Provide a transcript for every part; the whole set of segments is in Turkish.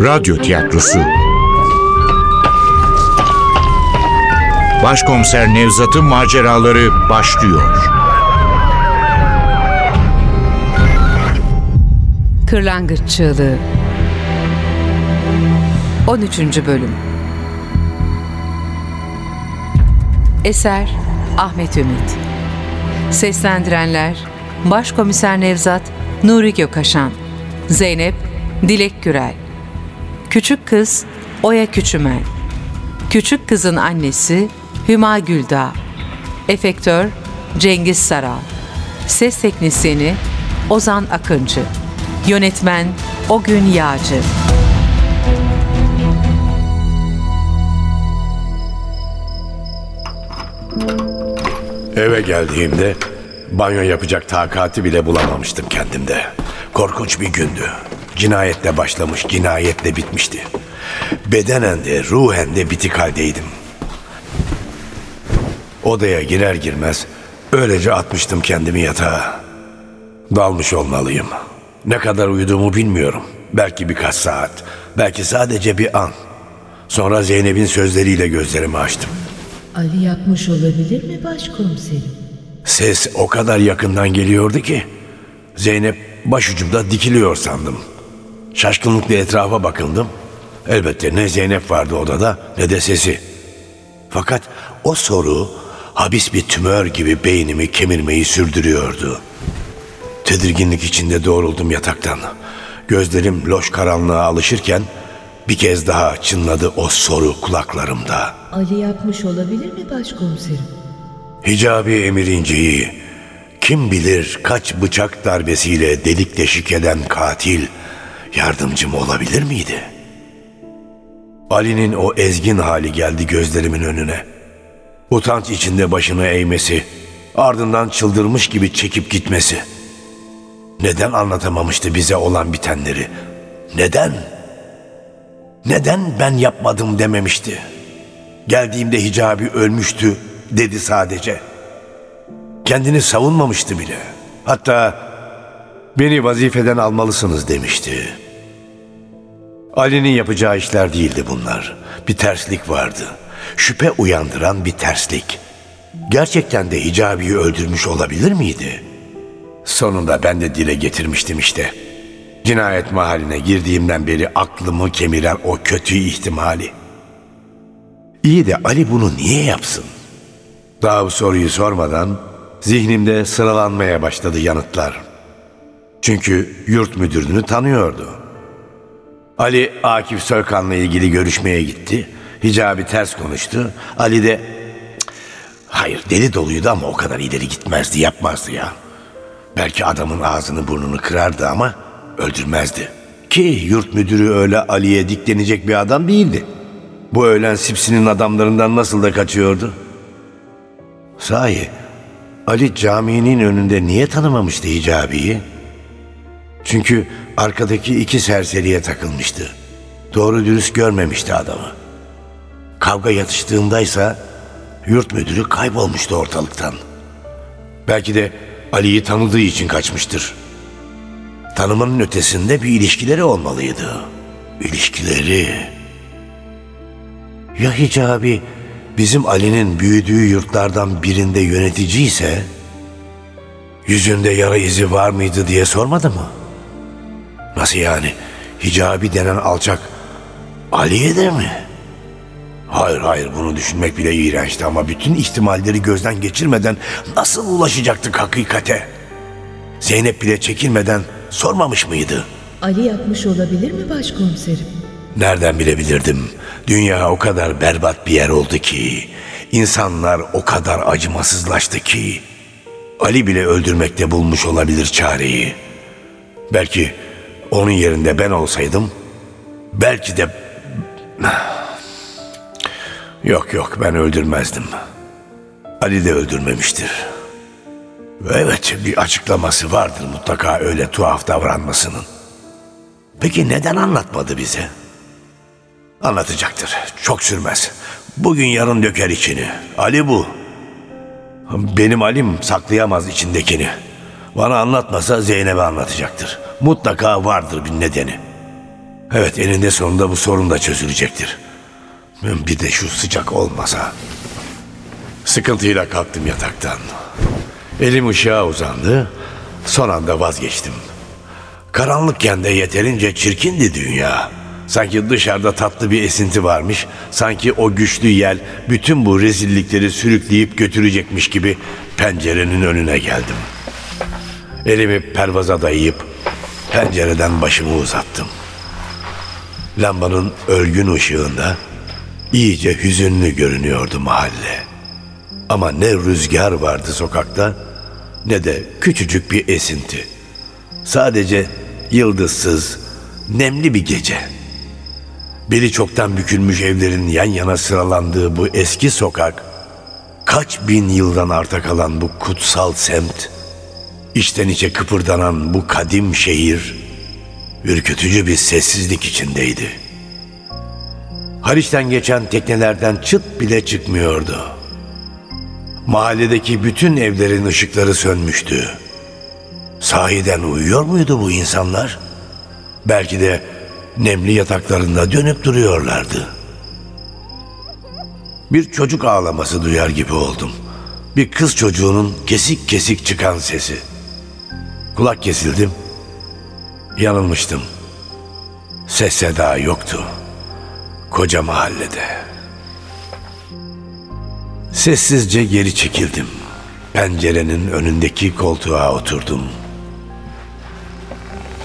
Radyo Tiyatrosu. Başkomiser Nevzat'ın maceraları başlıyor. Kırlangıç Çığlığı. 13. Bölüm. Eser Ahmet Ümit. Seslendirenler Başkomiser Nevzat Nuri Gökaşan Zeynep Dilek Gürel Küçük kız Oya Küçümel Küçük kızın annesi Hüma Güldağ Efektör Cengiz Saral Ses teknisyeni Ozan Akıncı. Yönetmen Ogün Yağcı. Eve geldiğimde banyo yapacak takati bile bulamamıştım kendimde. Korkunç bir gündü. Cinayetle başlamış, cinayetle bitmişti. Bedenen de, ruhen de bitik haldeydim. Odaya girer girmez öylece atmıştım kendimi yatağa. Dalmış olmalıyım. Ne kadar uyuduğumu bilmiyorum. Belki birkaç saat, belki sadece bir an. Sonra Zeynep'in sözleriyle gözlerimi açtım. Ali yapmış olabilir mi başkomiserim? Ses o kadar yakından geliyordu ki Zeynep başucumda dikiliyor sandım. Şaşkınlıkla etrafa bakındım. Elbette ne Zeynep vardı odada ne de sesi. Fakat o soru habis bir tümör gibi beynimi kemirmeyi sürdürüyordu. Tedirginlik içinde doğruldum yataktan. Gözlerim loş karanlığa alışırken bir kez daha çınladı o soru kulaklarımda. Ali yapmış olabilir mi başkomiserim? Hicabi Emir İnci'yi kim bilir kaç bıçak darbesiyle delik deşik eden katil yardımcım olabilir miydi? Ali'nin o ezgin hali geldi gözlerimin önüne. Utanç içinde başını eğmesi, ardından çıldırmış gibi çekip gitmesi. Neden anlatamamıştı bize olan bitenleri? Neden? Neden ben yapmadım dememişti? Geldiğimde hicabi ölmüştü dedi sadece. Kendini savunmamıştı bile. Hatta beni vazifeden almalısınız demişti. Ali'nin yapacağı işler değildi bunlar. Bir terslik vardı. Şüphe uyandıran bir terslik. Gerçekten de hicabiyi öldürmüş olabilir miydi? Sonunda ben de dile getirmiştim işte. Cinayet mahalline girdiğimden beri aklımı kemiren o kötü ihtimali. İyi de Ali bunu niye yapsın? Daha bu soruyu sormadan zihnimde sıralanmaya başladı yanıtlar. Çünkü yurt müdürünü tanıyordu. Ali Akif Soykan'la ilgili görüşmeye gitti. Hicabi ters konuştu. Ali de "Cık, hayır deli doluydu ama o kadar ileri gitmezdi yapmazdı ya. Belki adamın ağzını burnunu kırardı ama öldürmezdi. Ki yurt müdürü öyle Ali'ye diklenecek bir adam değildi. Bu öğlen Sipsi'nin adamlarından nasıl da kaçıyordu? Sahi Ali caminin önünde niye tanımamıştı hicabiyi? Çünkü arkadaki iki serseriye takılmıştı. Doğru dürüst görmemişti adamı. Kavga yatıştığındaysa yurt müdürü kaybolmuştu ortalıktan. Belki de Ali'yi tanıdığı için kaçmıştır. Tanımanın ötesinde bir ilişkileri olmalıydı. İlişkileri. Ya hicabi bizim Ali'nin büyüdüğü yurtlardan birinde yönetici ise yüzünde yara izi var mıydı diye sormadı mı? Nasıl yani? Hicabi denen alçak Ali'ye de mi? Hayır hayır bunu düşünmek bile iğrençti ama bütün ihtimalleri gözden geçirmeden nasıl ulaşacaktık hakikate? Zeynep bile çekilmeden sormamış mıydı? Ali yapmış olabilir mi başkomiserim? Nereden bilebilirdim? Dünya o kadar berbat bir yer oldu ki, insanlar o kadar acımasızlaştı ki, Ali bile öldürmekte bulmuş olabilir çareyi. Belki onun yerinde ben olsaydım, belki de... Yok yok ben öldürmezdim. Ali de öldürmemiştir. Evet bir açıklaması vardır mutlaka öyle tuhaf davranmasının. Peki neden anlatmadı bize? Anlatacaktır. Çok sürmez. Bugün yarın döker içini. Ali bu. Benim Alim saklayamaz içindekini. Bana anlatmasa Zeynep'e anlatacaktır. Mutlaka vardır bir nedeni. Evet eninde sonunda bu sorun da çözülecektir. Bir de şu sıcak olmasa. Sıkıntıyla kalktım yataktan. Elim ışığa uzandı. Son anda vazgeçtim. Karanlıkken de yeterince çirkindi dünya. Sanki dışarıda tatlı bir esinti varmış. Sanki o güçlü yel bütün bu rezillikleri sürükleyip götürecekmiş gibi pencerenin önüne geldim. Elimi pervaza dayayıp pencereden başımı uzattım. Lambanın ölgün ışığında iyice hüzünlü görünüyordu mahalle. Ama ne rüzgar vardı sokakta ne de küçücük bir esinti. Sadece yıldızsız, nemli bir gece. Biri çoktan bükülmüş evlerin yan yana sıralandığı bu eski sokak, kaç bin yıldan arta kalan bu kutsal semt, içten içe kıpırdanan bu kadim şehir, ürkütücü bir sessizlik içindeydi. Haliç'ten geçen teknelerden çıt bile çıkmıyordu. Mahalledeki bütün evlerin ışıkları sönmüştü. Sahiden uyuyor muydu bu insanlar? Belki de nemli yataklarında dönüp duruyorlardı. Bir çocuk ağlaması duyar gibi oldum. Bir kız çocuğunun kesik kesik çıkan sesi. Kulak kesildim. Yanılmıştım. Ses seda yoktu. Koca mahallede. Sessizce geri çekildim. Pencerenin önündeki koltuğa oturdum.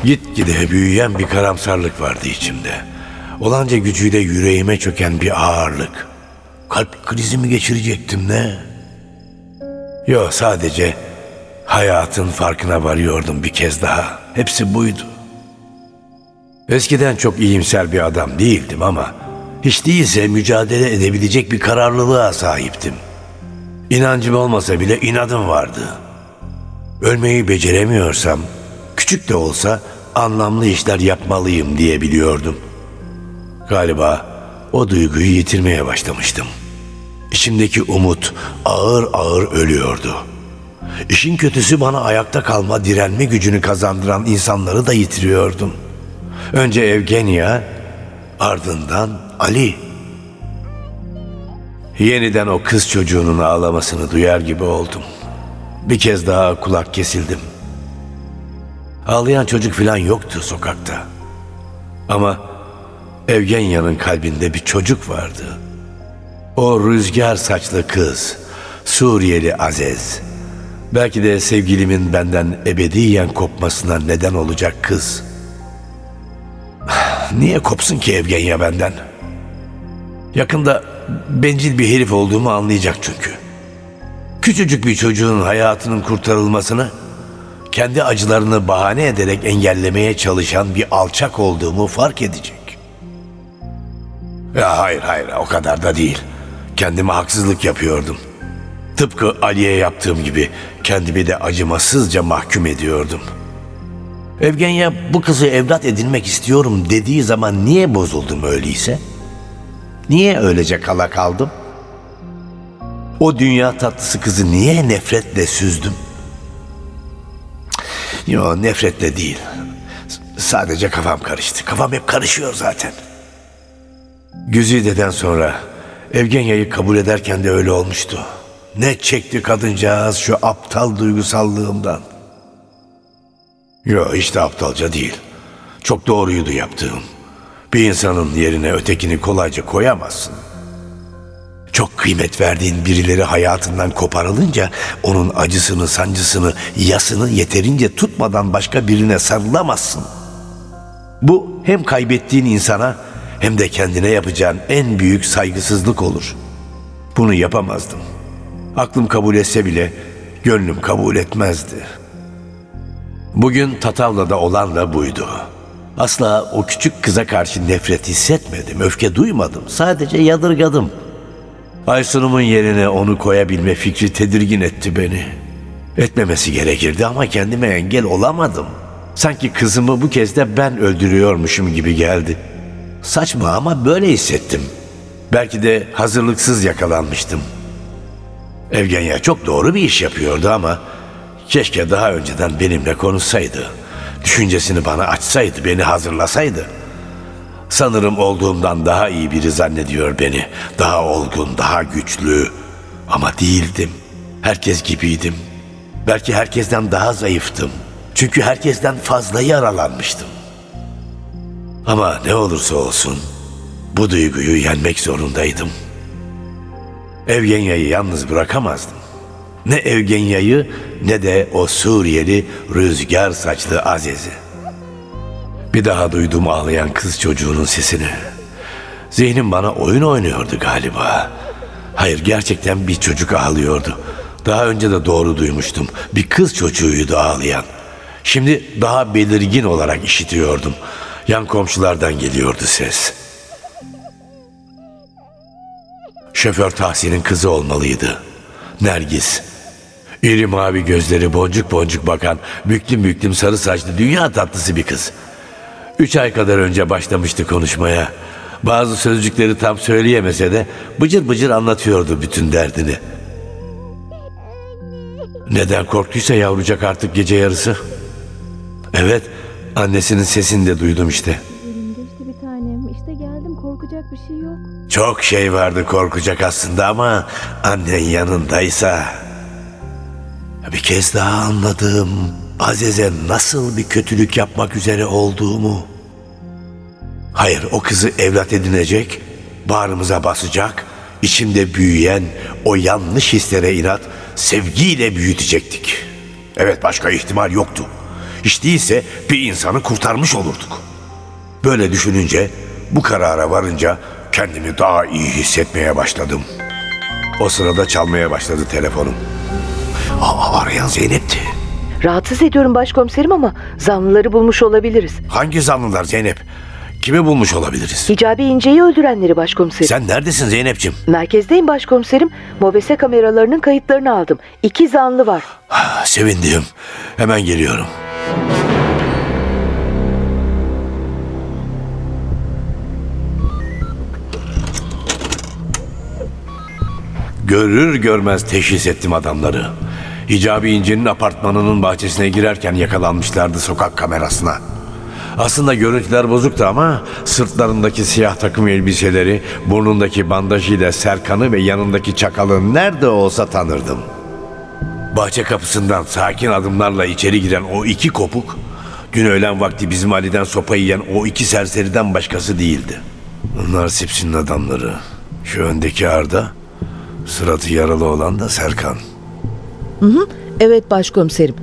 Gitgide büyüyen bir karamsarlık vardı içimde. Olanca gücüyle yüreğime çöken bir ağırlık. Kalp krizi mi geçirecektim ne? Yok sadece hayatın farkına varıyordum bir kez daha. Hepsi buydu. Eskiden çok iyimser bir adam değildim ama hiç değilse mücadele edebilecek bir kararlılığa sahiptim. İnancım olmasa bile inadım vardı. Ölmeyi beceremiyorsam, küçük de olsa anlamlı işler yapmalıyım diye biliyordum. Galiba o duyguyu yitirmeye başlamıştım. İçimdeki umut ağır ağır ölüyordu. İşin kötüsü bana ayakta kalma, direnme gücünü kazandıran insanları da yitiriyordum. Önce Evgenya, ardından Ali. Yeniden o kız çocuğunun ağlamasını duyar gibi oldum. Bir kez daha kulak kesildim. Ağlayan çocuk falan yoktu sokakta. Ama Evgenya'nın kalbinde bir çocuk vardı. O rüzgar saçlı kız, Suriyeli Azez. Belki de sevgilimin benden ebediyen kopmasına neden olacak kız. Niye kopsun ki Evgenya benden? Yakında bencil bir herif olduğumu anlayacak çünkü. Küçücük bir çocuğun hayatının kurtarılmasını kendi acılarını bahane ederek engellemeye çalışan bir alçak olduğumu fark edecek. Ya hayır hayır o kadar da değil. Kendime haksızlık yapıyordum. Tıpkı Ali'ye yaptığım gibi kendimi de acımasızca mahkum ediyordum. Evgenya bu kızı evlat edinmek istiyorum dediği zaman niye bozuldum öyleyse? Niye öylece kala kaldım? O dünya tatlısı kızı niye nefretle süzdüm? Yo nefretle değil. Sadece kafam karıştı. Kafam hep karışıyor zaten. Güzide'den sonra Evgenya'yı kabul ederken de öyle olmuştu. Ne çekti kadıncağız şu aptal duygusallığımdan. Yo hiç de aptalca değil. Çok doğruydu yaptığım. Bir insanın yerine ötekini kolayca koyamazsın. Çok kıymet verdiğin birileri hayatından koparılınca onun acısını, sancısını, yasını yeterince tutmadan başka birine sarılamazsın. Bu hem kaybettiğin insana hem de kendine yapacağın en büyük saygısızlık olur. Bunu yapamazdım. Aklım kabul etse bile gönlüm kabul etmezdi. Bugün Tatavla'da olan da buydu. Asla o küçük kıza karşı nefret hissetmedim, öfke duymadım. Sadece yadırgadım. Aysun'umun yerine onu koyabilme fikri tedirgin etti beni. Etmemesi gerekirdi ama kendime engel olamadım. Sanki kızımı bu kez de ben öldürüyormuşum gibi geldi. Saçma ama böyle hissettim. Belki de hazırlıksız yakalanmıştım. Evgenya çok doğru bir iş yapıyordu ama keşke daha önceden benimle konuşsaydı. Düşüncesini bana açsaydı, beni hazırlasaydı. Sanırım olduğumdan daha iyi biri zannediyor beni. Daha olgun, daha güçlü. Ama değildim. Herkes gibiydim. Belki herkesten daha zayıftım. Çünkü herkesten fazla yaralanmıştım. Ama ne olursa olsun bu duyguyu yenmek zorundaydım. Evgenya'yı yalnız bırakamazdım. Ne Evgenya'yı ne de o Suriyeli rüzgar saçlı Aziz'i. Bir daha duydum ağlayan kız çocuğunun sesini. Zihnim bana oyun oynuyordu galiba. Hayır gerçekten bir çocuk ağlıyordu. Daha önce de doğru duymuştum. Bir kız çocuğuydu ağlayan. Şimdi daha belirgin olarak işitiyordum. Yan komşulardan geliyordu ses. Şoför Tahsin'in kızı olmalıydı. Nergis. İri mavi gözleri boncuk boncuk bakan, büklüm büklüm sarı saçlı dünya tatlısı bir kız. Üç ay kadar önce başlamıştı konuşmaya. Bazı sözcükleri tam söyleyemese de bıcır bıcır anlatıyordu bütün derdini. Neden korktuysa yavrucak artık gece yarısı. Evet, annesinin sesini de duydum işte. Korkacak bir şey yok. Çok şey vardı korkacak aslında ama annen yanındaysa. Bir kez daha anladım Aziz'e nasıl bir kötülük yapmak üzere olduğumu. Hayır o kızı evlat edinecek, bağrımıza basacak, içimde büyüyen o yanlış hislere inat sevgiyle büyütecektik. Evet başka ihtimal yoktu. Hiç değilse bir insanı kurtarmış olurduk. Böyle düşününce, bu karara varınca kendimi daha iyi hissetmeye başladım. O sırada çalmaya başladı telefonum. Aa, arayan Zeynep'ti. Rahatsız ediyorum başkomiserim ama zanlıları bulmuş olabiliriz. Hangi zanlılar Zeynep? Kimi bulmuş olabiliriz? Hicabi İnce'yi öldürenleri başkomiserim. Sen neredesin Zeynep'ciğim? Merkezdeyim başkomiserim. Mobese kameralarının kayıtlarını aldım. İki zanlı var. Ah, Sevindim. Hemen geliyorum. Görür görmez teşhis ettim adamları. Hicabi İnci'nin apartmanının bahçesine girerken yakalanmışlardı sokak kamerasına. Aslında görüntüler bozuktu ama sırtlarındaki siyah takım elbiseleri, burnundaki bandajıyla Serkan'ı ve yanındaki çakalı nerede olsa tanırdım. Bahçe kapısından sakin adımlarla içeri giren o iki kopuk, dün öğlen vakti bizim Ali'den sopa yiyen o iki serseriden başkası değildi. Bunlar Sipsi'nin adamları. Şu öndeki Arda, suratı yaralı olan da Serkan. Evet başkomiserim.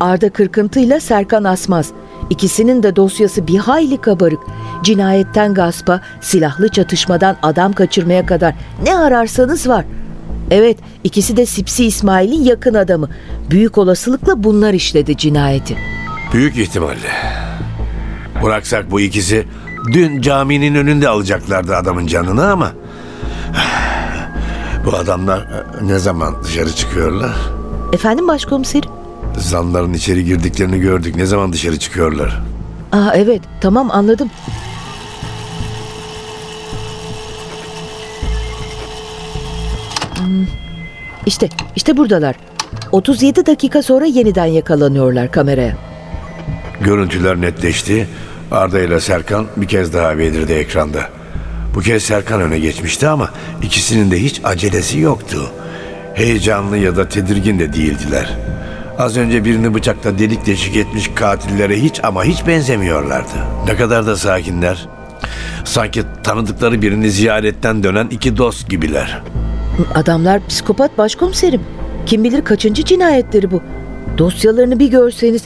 Arda Kırkıntı'yla Serkan Asmaz. İkisinin de dosyası bir hayli kabarık. Cinayetten gaspa, silahlı çatışmadan adam kaçırmaya kadar ne ararsanız var. Evet, ikisi de Sipsi İsmail'in yakın adamı. Büyük olasılıkla bunlar işledi cinayeti. Büyük ihtimalle. Bıraksak bu ikisi dün caminin önünde alacaklardı adamın canını ama... Bu adamlar e, ne zaman dışarı çıkıyorlar? Efendim başkomiserim? Zanların içeri girdiklerini gördük. Ne zaman dışarı çıkıyorlar? Aa evet, tamam anladım. Hmm, İşte, işte buradalar. 37 dakika sonra yeniden yakalanıyorlar kameraya. Görüntüler netleşti. Arda ile Serkan bir kez daha belirdi ekranda. Bu kez Serkan öne geçmişti ama ikisinin de hiç acelesi yoktu. Heyecanlı ya da tedirgin de değildiler. Az önce birini bıçakla delik deşik etmiş katillere hiç ama hiç benzemiyorlardı. Ne kadar da sakinler. Sanki tanıdıkları birini ziyaretten dönen iki dost gibiler. Adamlar psikopat başkomiserim. Kim bilir kaçıncı cinayetleri bu. Dosyalarını bir görseniz.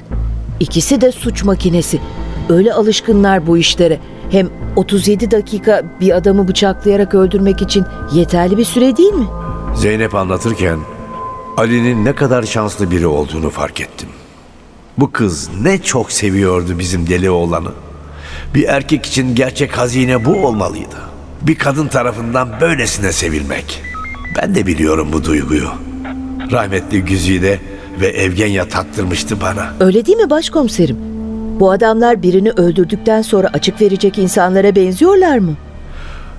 İkisi de suç makinesi. Öyle alışkınlar bu işlere. Hem 37 dakika bir adamı bıçaklayarak öldürmek için yeterli bir süre değil mi? Zeynep anlatırken Ali'nin ne kadar şanslı biri olduğunu fark ettim. Bu kız ne çok seviyordu bizim deli oğlanı. Bir erkek için gerçek hazine bu olmalıydı. Bir kadın tarafından böylesine sevilmek. Ben de biliyorum bu duyguyu. Rahmetli Güzide ve Evgenya tattırmıştı bana. Öyle değil mi başkomiserim? Bu adamlar birini öldürdükten sonra açık verecek insanlara benziyorlar mı?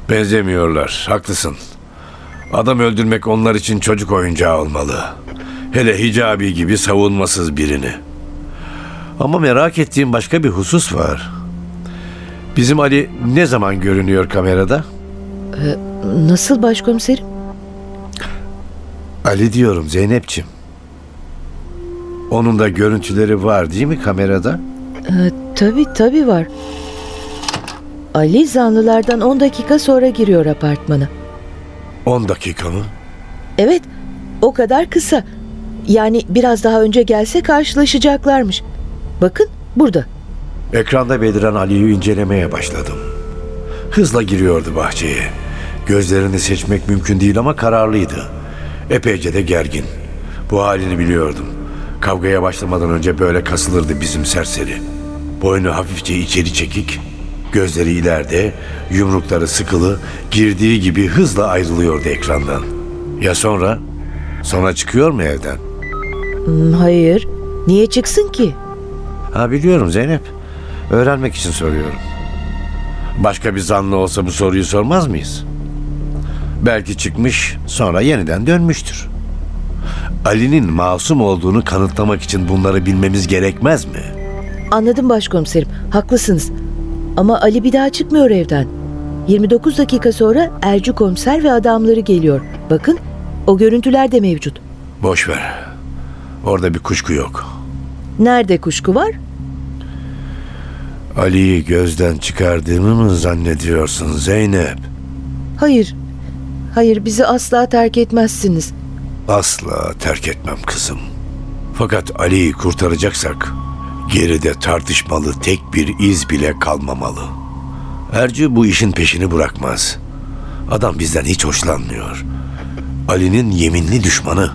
Benzemiyorlar, haklısın. Adam öldürmek onlar için çocuk oyuncağı olmalı. Hele hicabi gibi savunmasız birini. Ama merak ettiğim başka bir husus var. Bizim Ali ne zaman görünüyor kamerada? Nasıl başkomiserim? Ali diyorum Zeynep'ciğim. Onun da görüntüleri var değil mi kamerada? Ee, tabii tabii var. Ali zanlılardan 10 dakika sonra giriyor apartmana. 10 dakika mı? Evet, o kadar kısa. Yani biraz daha önce gelse karşılaşacaklarmış. Bakın burada. Ekranda beliren Ali'yi incelemeye başladım. Hızla giriyordu bahçeye. Gözlerini seçmek mümkün değil ama kararlıydı. Epeyce de gergin. Bu halini biliyordum. Kavgaya başlamadan önce böyle kasılırdı bizim serseri. Boynu hafifçe içeri çekik, gözleri ileride, yumrukları sıkılı, girdiği gibi hızla ayrılıyordu ekrandan. Ya sonra? Sonra çıkıyor mu evden? Hmm, hayır, niye çıksın ki? Ha biliyorum Zeynep. Öğrenmek için soruyorum. Başka bir zanlı olsa bu soruyu sormaz mıyız? Belki çıkmış sonra yeniden dönmüştür. Ali'nin masum olduğunu kanıtlamak için bunları bilmemiz gerekmez mi? Anladım başkomiserim, haklısınız. Ama Ali bir daha çıkmıyor evden. 29 dakika sonra Ercü komiser ve adamları geliyor. Bakın, o görüntüler de mevcut. Boş ver. Orada bir kuşku yok. Nerede kuşku var? Ali'yi gözden çıkardığımı mı zannediyorsun Zeynep? Hayır, hayır bizi asla terk etmezsiniz. Asla terk etmem kızım. Fakat Ali'yi kurtaracaksak geride tartışmalı tek bir iz bile kalmamalı. Ercü bu işin peşini bırakmaz. Adam bizden hiç hoşlanmıyor. Ali'nin yeminli düşmanı.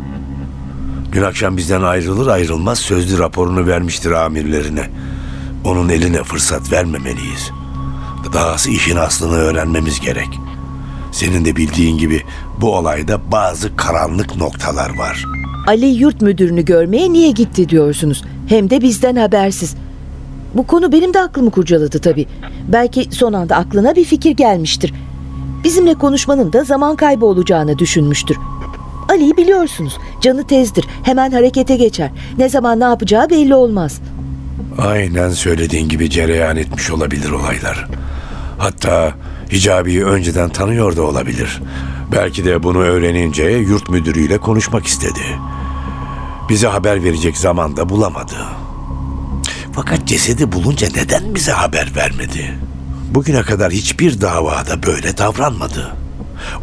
Dün akşam bizden ayrılır ayrılmaz sözlü raporunu vermiştir amirlerine. Onun eline fırsat vermemeliyiz. Dahası işin aslını öğrenmemiz gerek. Senin de bildiğin gibi bu olayda bazı karanlık noktalar var. Ali yurt müdürünü görmeye niye gitti diyorsunuz? Hem de bizden habersiz. Bu konu benim de aklımı kurcaladı tabii. Belki son anda aklına bir fikir gelmiştir. Bizimle konuşmanın da zaman kaybı olacağını düşünmüştür. Ali'yi biliyorsunuz. Canı tezdir. Hemen harekete geçer. Ne zaman ne yapacağı belli olmaz. Aynen söylediğin gibi cereyan etmiş olabilir olaylar. Hatta Hicabi'yi önceden tanıyor da olabilir. Belki de bunu öğrenince yurt müdürüyle konuşmak istedi. Bize haber verecek zaman da bulamadı. Fakat cesedi bulunca neden bize haber vermedi? Bugüne kadar hiçbir davada böyle davranmadı.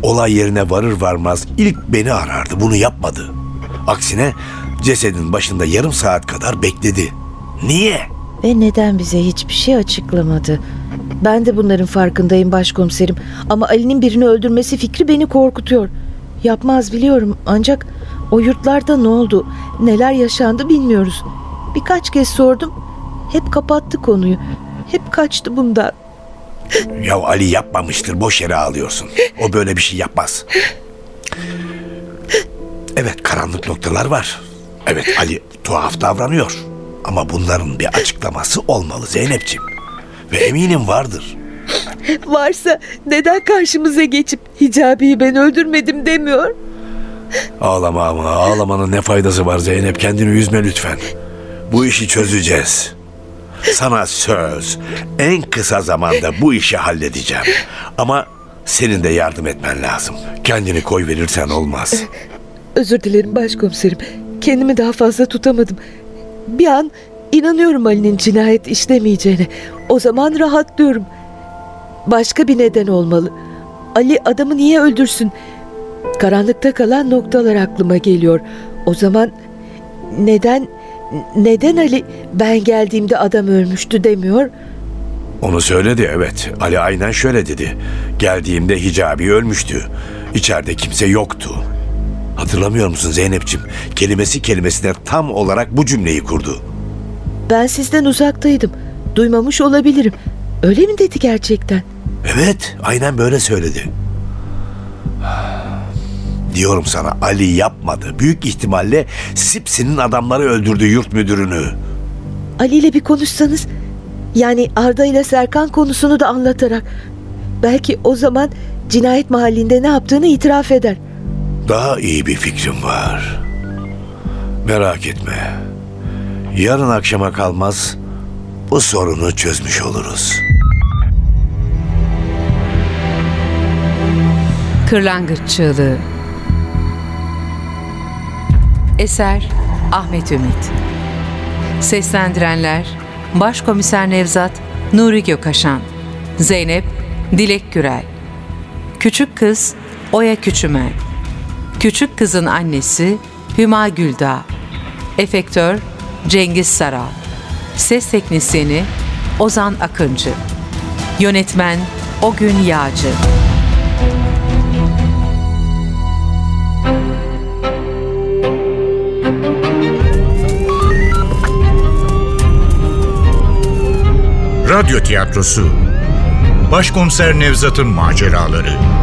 Olay yerine varır varmaz ilk beni arardı. Bunu yapmadı. Aksine cesedin başında yarım saat kadar bekledi. Niye? Ve neden bize hiçbir şey açıklamadı? Ben de bunların farkındayım başkomiserim. Ama Ali'nin birini öldürmesi fikri beni korkutuyor. Yapmaz biliyorum ancak o yurtlarda ne oldu, neler yaşandı bilmiyoruz. Birkaç kez sordum. Hep kapattı konuyu. Hep kaçtı bundan. Ya Ali yapmamıştır. Boş yere ağlıyorsun. O böyle bir şey yapmaz. Evet karanlık noktalar var. Evet Ali tuhaf davranıyor. Ama bunların bir açıklaması olmalı Zeynep'ciğim. Ve eminim vardır. Varsa neden karşımıza geçip Hicabi'yi ben öldürmedim demiyor? Ağlama ama ağlamanın ne faydası var Zeynep kendini üzme lütfen. Bu işi çözeceğiz. Sana söz en kısa zamanda bu işi halledeceğim. Ama senin de yardım etmen lazım. Kendini koy verirsen olmaz. Özür dilerim başkomiserim. Kendimi daha fazla tutamadım. Bir an inanıyorum Ali'nin cinayet işlemeyeceğine. O zaman rahatlıyorum. Başka bir neden olmalı. Ali adamı niye öldürsün? Karanlıkta kalan noktalar aklıma geliyor. O zaman neden neden Ali ben geldiğimde adam ölmüştü demiyor? Onu söyledi evet. Ali aynen şöyle dedi. Geldiğimde Hicabi ölmüştü. İçeride kimse yoktu. Hatırlamıyor musun Zeynep'ciğim? Kelimesi kelimesine tam olarak bu cümleyi kurdu. Ben sizden uzaktaydım. Duymamış olabilirim. Öyle mi dedi gerçekten? Evet, aynen böyle söyledi. Diyorum sana Ali yapmadı. Büyük ihtimalle Sipsi'nin adamları öldürdü yurt müdürünü. Ali ile bir konuşsanız yani Arda ile Serkan konusunu da anlatarak belki o zaman cinayet mahallinde ne yaptığını itiraf eder. Daha iyi bir fikrim var. Merak etme. Yarın akşama kalmaz bu sorunu çözmüş oluruz. Kırlangıç Çığlığı. Eser Ahmet Ümit. Seslendirenler Başkomiser Nevzat Nuri Gökaşan Zeynep Dilek Gürel Küçük Kız Oya Küçümer Küçük Kızın Annesi Hüma Güldağ Efektör Cengiz Saral. Ses Teknisyeni Ozan Akıncı. Yönetmen Ogün Yağcı. Radyo tiyatrosu. Başkomiser Nevzat'ın maceraları